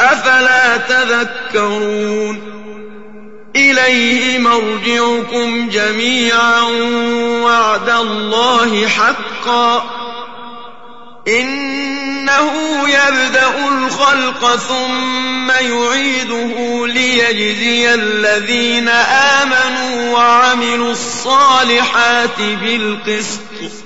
أفلا تذكرون؟ إليه مرجعكم جميعا وعد الله حقا. إنه يبدأ الخلق ثم يعيده ليجزي الذين آمنوا وعملوا الصالحات بالقسط.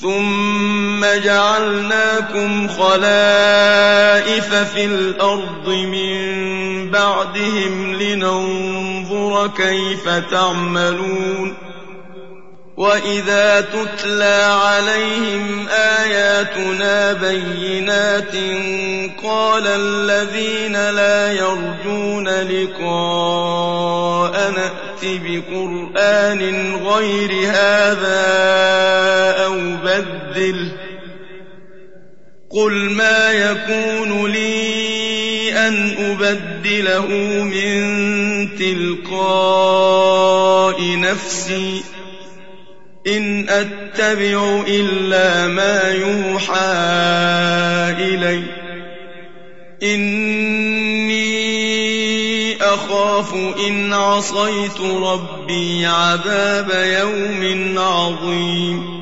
ثم جعلناكم خلائف في الأرض من بعدهم لننظر كيف تعملون واذا تتلى عليهم اياتنا بينات قال الذين لا يرجون لقاء نات بقران غير هذا أو بدله قل ما يكون لي ان ابدله من تلقاء نفسي إن أتبع إلا ما يوحى إلي. إني أخاف إن عصيت ربي عذاب يوم عظيم.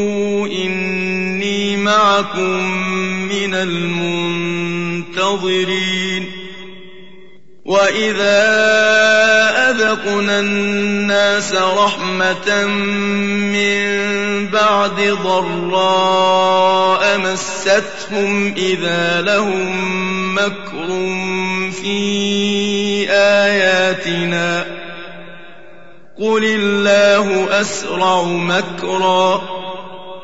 معكم من المنتظرين وإذا أذقنا الناس رحمة من بعد ضراء مستهم إذا لهم مكر في آياتنا قل الله أسرع مكرا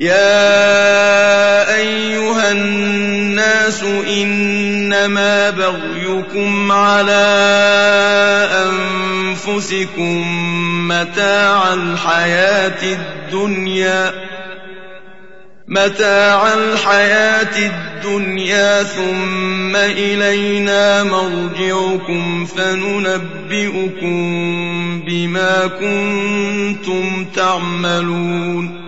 يا أيها الناس إنما بغيكم على أنفسكم متاع الحياة الدنيا متاع الحياة الدنيا ثم إلينا مرجعكم فننبئكم بما كنتم تعملون.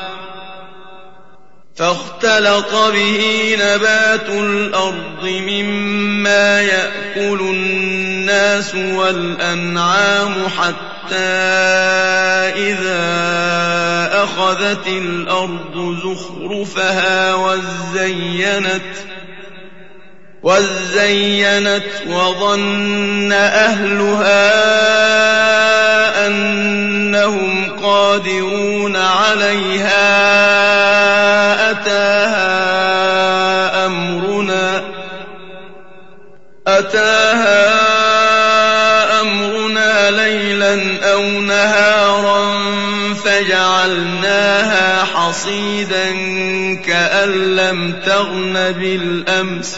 فاختلط به نبات الأرض مما يأكل الناس والأنعام حتى إذا أخذت الأرض زخرفها وزينت وزينت وظن أهلها أنهم قادرون عليها أتاها أمرنا أتاها أمرنا ليلا أو نهارا فجعلناها حصيدا كأن لم تغن بالأمس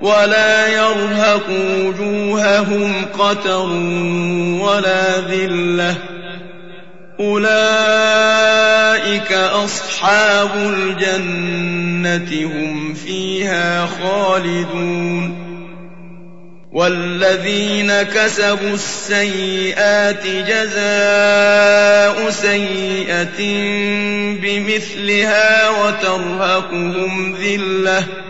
ولا يرهق وجوههم قتر ولا ذلة. أولئك أصحاب الجنة هم فيها خالدون. والذين كسبوا السيئات جزاء سيئة بمثلها وترهقهم ذِلَّةٌ.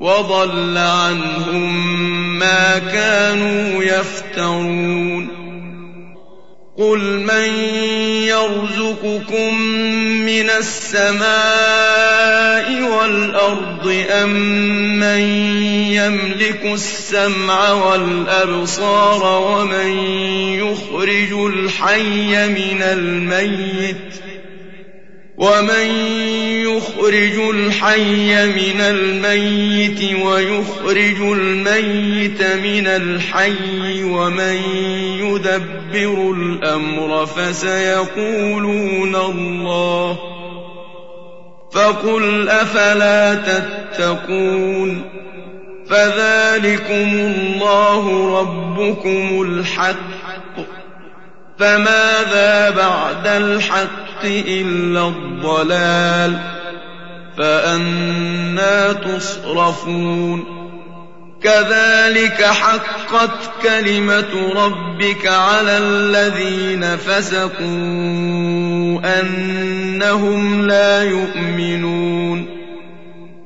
وضل عنهم ما كانوا يفترون. قل من يرزقكم من السماء والأرض أم من يملك السمع والأبصار ومن يخرج الحي من الميت ومن يخرج الحي من الميت ويخرج الميت من الحي ومن يدبر الامر فسيقولون الله فقل افلا تتقون فذلكم الله ربكم الحق فماذا بعد الحق إلا الضلال فأنا تصرفون كذلك حقت كلمة ربك على الذين فسقوا أنهم لا يؤمنون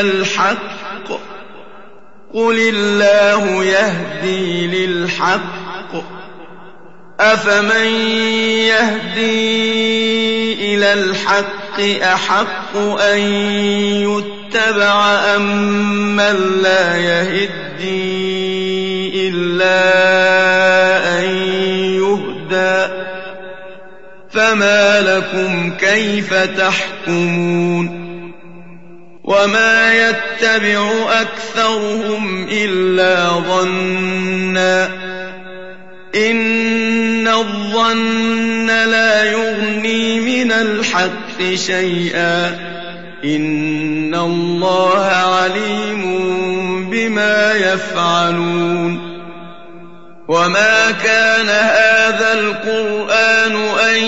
الحق قل الله يهدي للحق. أفمن يهدي إلى الحق أحق أن يتبع أم من لا يهدي إلا أن يهدى؟ فما لكم كيف تحكمون؟ وما يتبع أكثرهم إلا ظنا إن الظن لا يغني من الحق شيئا إن الله عليم بما يفعلون وما كان هذا القرآن أن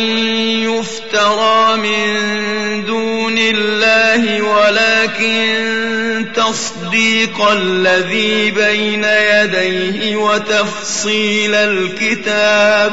يفترى من دون الله ولكن تصديق الذي بين يديه وتفصيل الكتاب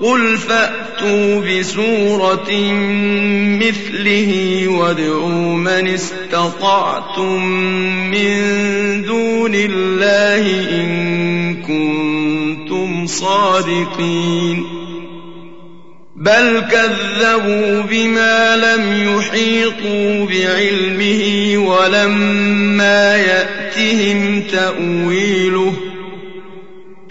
قل فأتوا بسورة مثله وادعوا من استطعتم من دون الله إن كنتم صادقين بل كذبوا بما لم يحيطوا بعلمه ولما يأتهم تأويله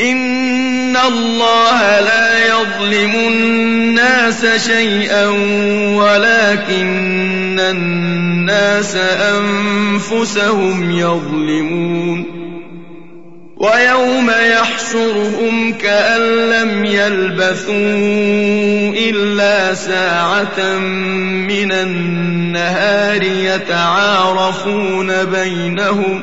إن الله لا يظلم الناس شيئا ولكن الناس أنفسهم يظلمون ويوم يحشرهم كأن لم يلبثوا إلا ساعة من النهار يتعارفون بينهم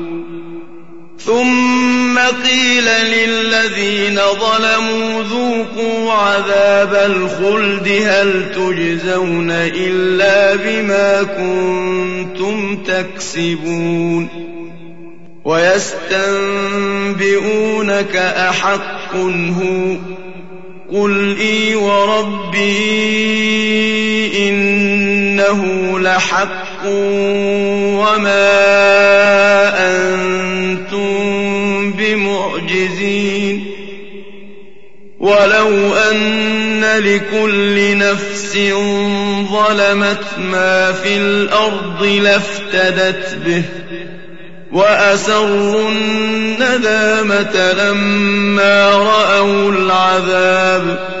ثم قيل للذين ظلموا ذوقوا عذاب الخلد هل تجزون إلا بما كنتم تكسبون ويستنبئونك أحق هو قل إي وربي إنه لحق وما أنتم بمعجزين ولو أن لكل نفس ظلمت ما في الأرض لافتدت به وأسروا الندامة لما رأوا العذاب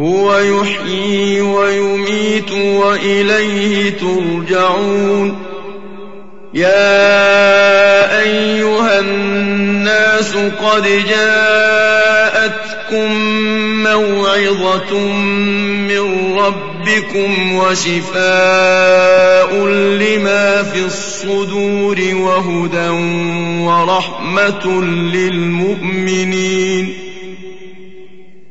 هو يحيي ويميت وإليه ترجعون. يا أيها الناس قد جاءتكم موعظة من ربكم وشفاء لما في الصدور وهدى ورحمة للمؤمنين.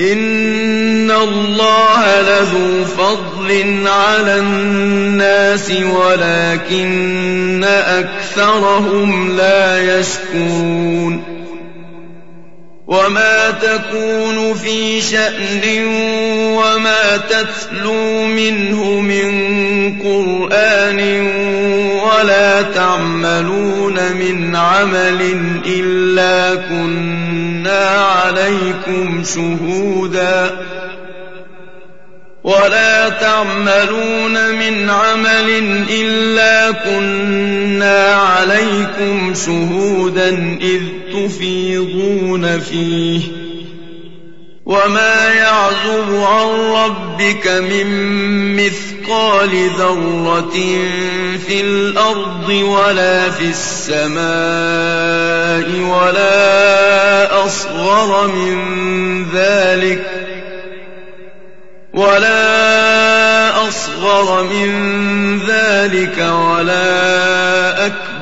إن الله لذو فضل على الناس ولكن أكثرهم لا يشكرون وما تكون في شأن وما تتلو منه من قرآن ولا تعملون من عمل إلا كنا عليكم شهودا ولا تعملون من عمل إلا كنا عليكم شهودا إذ تفيضون فيه وما يعزب عن ربك من مثقال ذرة في الأرض ولا في السماء ولا أصغر من ذلك ولا أصغر من ذلك ولا أكبر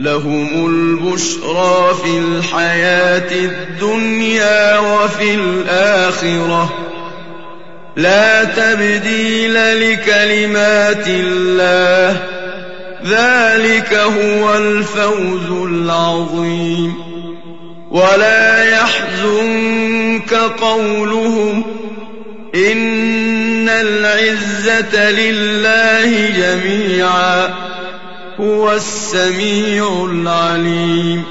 لهم البشرى في الحياة الدنيا وفي الآخرة. لا تبديل لكلمات الله. ذلك هو الفوز العظيم. ولا يحزنك قولهم. إن العزة لله جميعا. هو السميع العليم.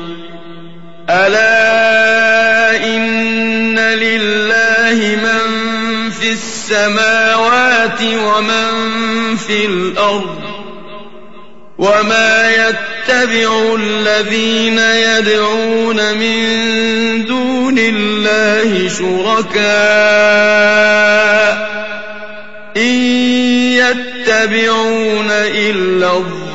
ألا إن لله من في السماوات ومن في الأرض وما يتبع الذين يدعون من دون الله شركاء إن يتبعون إلا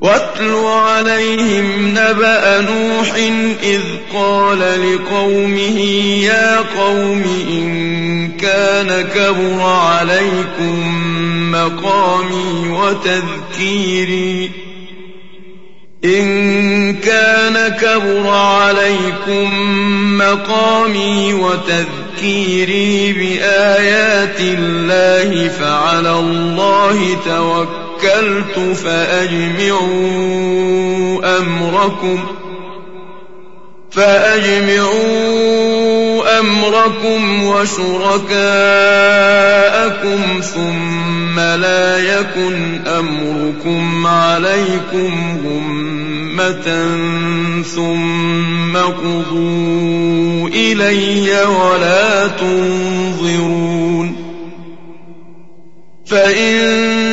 واتل عليهم نبأ نوح إذ قال لقومه يا قوم إن كان كبر عليكم مقامي وتذكيري. إن كان كبر عليكم مقامي وتذكيري بآيات الله فعلى الله توكلت فأجمعوا أمركم فأجمعوا أمركم وشركاءكم ثم لا يكن أمركم عليكم غمة ثم قضوا إلي ولا تنظرون فإن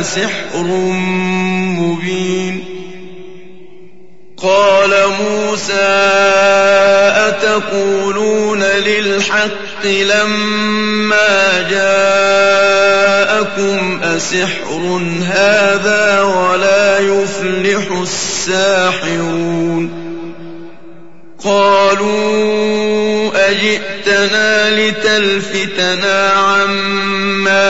لسحر مبين. قال موسى أتقولون للحق لما جاءكم أسحر هذا ولا يفلح الساحرون؟ قالوا أجئتنا لتلفتنا عما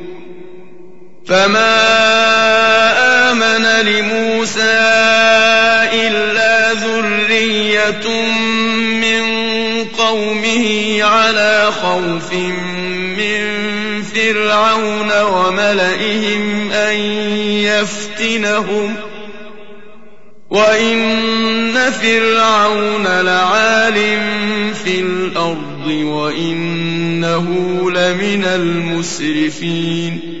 فما آمن لموسى إلا ذرية من قومه على خوف من فرعون وملئهم أن يفتنهم وإن فرعون لعال في الأرض وإنه لمن المسرفين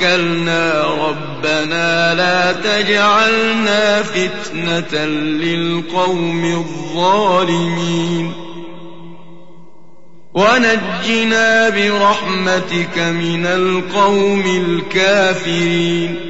توكلنا ربنا لا تجعلنا فتنة للقوم الظالمين. ونجنا برحمتك من القوم الكافرين.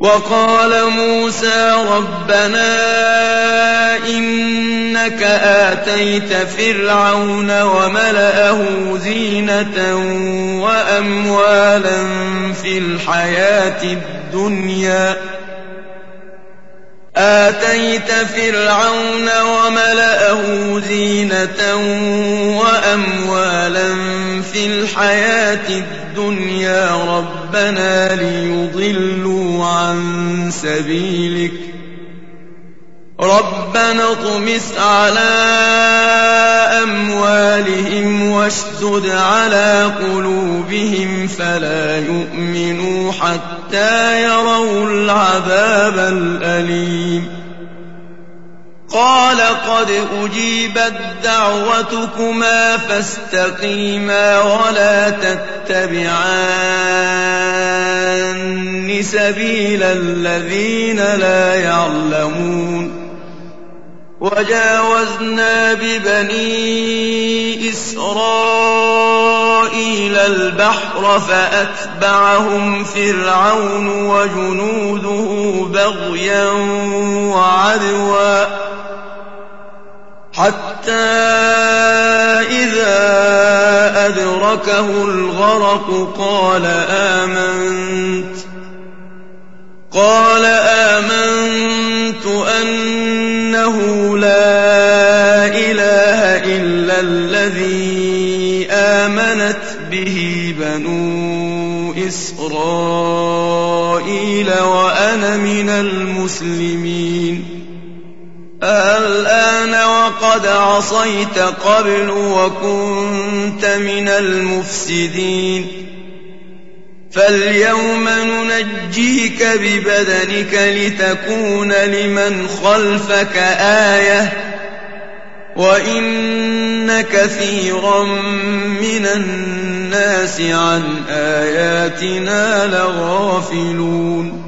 وقال موسى ربنا إنك آتيت فرعون وملأه زينة وأموالا في الحياة الدنيا. آتيت فرعون وملأه زينة وأموالا في الحياة الدنيا. ربنا ليضلوا عن سبيلك. ربنا اطمس على أموالهم واشدد على قلوبهم فلا يؤمنوا حتى يروا العذاب الأليم. قال قد أجيبت دعوتكما فاستقيما ولا تتبعان سبيل الذين لا يعلمون وجاوزنا ببني إسرائيل البحر فأتبعهم فرعون وجنوده بغيا وعدوا حتى إذا أدركه الغرق قال آمنت قال آمنت أنه لا إله إلا الذي آمنت به بنو إسرائيل وأنا من المسلمين. الآن وقد عصيت قبل وكنت من المفسدين. فاليوم ننجيك ببدنك لتكون لمن خلفك آية وإن كثيرا من الناس عن آياتنا لغافلون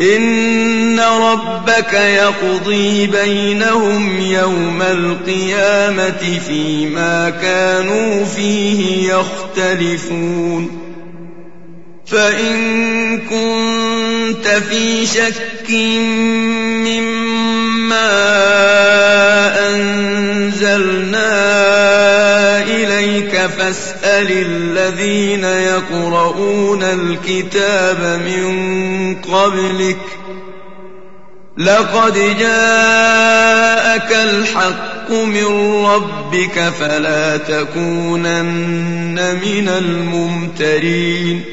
إن ربك يقضي بينهم يوم القيامة فيما كانوا فيه يختلفون فإن كنت في شك مما أنزلنا إليك فاسأل الذين يقرؤون الكتاب من قبلك لقد جاءك الحق من ربك فلا تكونن من الممترين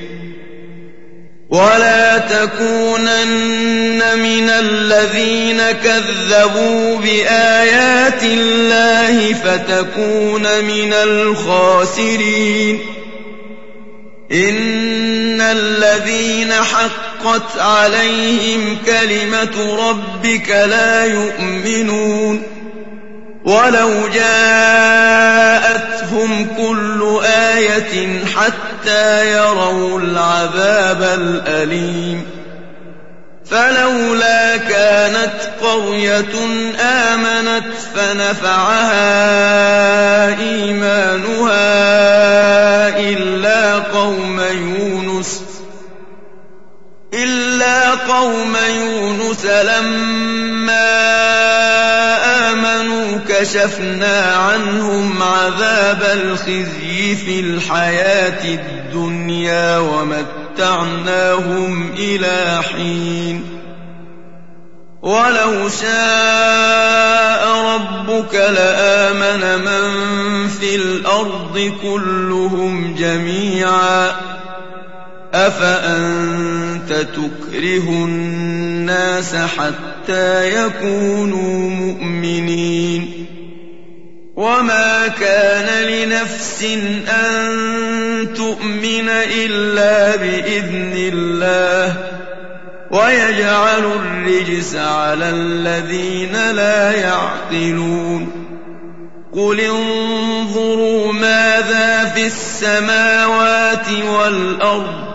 ولا تكونن من الذين كذبوا بآيات الله فتكون من الخاسرين إن الذين حقت عليهم كلمة ربك لا يؤمنون ولو جاءتهم كل آية حتى يروا العذاب الأليم فلولا كانت قرية آمنت فنفعها إيمانها إلا قوم يونس إلا قوم يونس لما آمنوا كشفنا عنهم عذاب الخزي في الحياة الدنيا ومتعناهم إلى حين. ولو شاء ربك لآمن من في الأرض كلهم جميعا. أفأنت تكره الناس حتى يكونوا مؤمنين؟ وما كان لنفس أن تؤمن إلا بإذن الله ويجعل الرجس على الذين لا يعقلون؟ قل انظروا ماذا في السماوات والأرض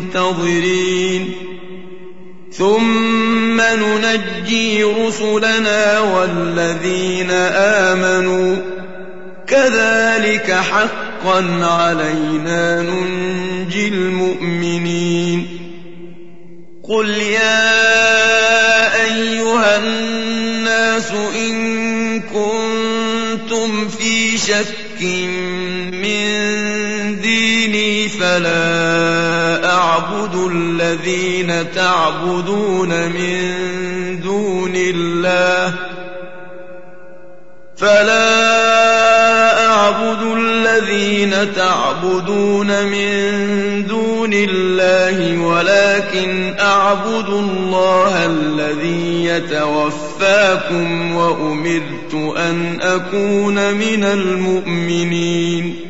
المنتظرين ثم ننجي رسلنا والذين آمنوا. كذلك حقا علينا ننجي المؤمنين. قل يا أيها الناس إن كنتم في شك من ديني فلا أعبد الذين تعبدون من دون الله فلا أعبد الذين تعبدون من دون الله ولكن أعبد الله الذي يتوفاكم وأمرت أن أكون من المؤمنين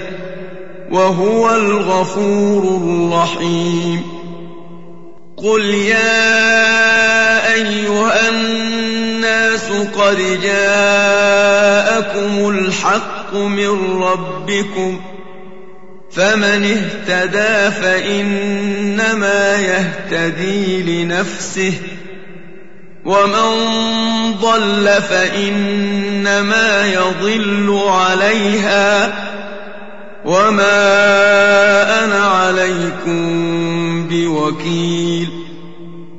وهو الغفور الرحيم. قل يا أيها الناس قد جاءكم الحق من ربكم فمن اهتدى فإنما يهتدي لنفسه ومن ضل فإنما يضل عليها وما أنا عليكم بوكيل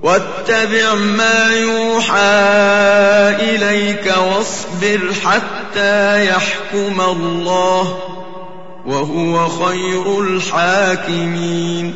واتبع ما يوحى إليك واصبر حتى يحكم الله وهو خير الحاكمين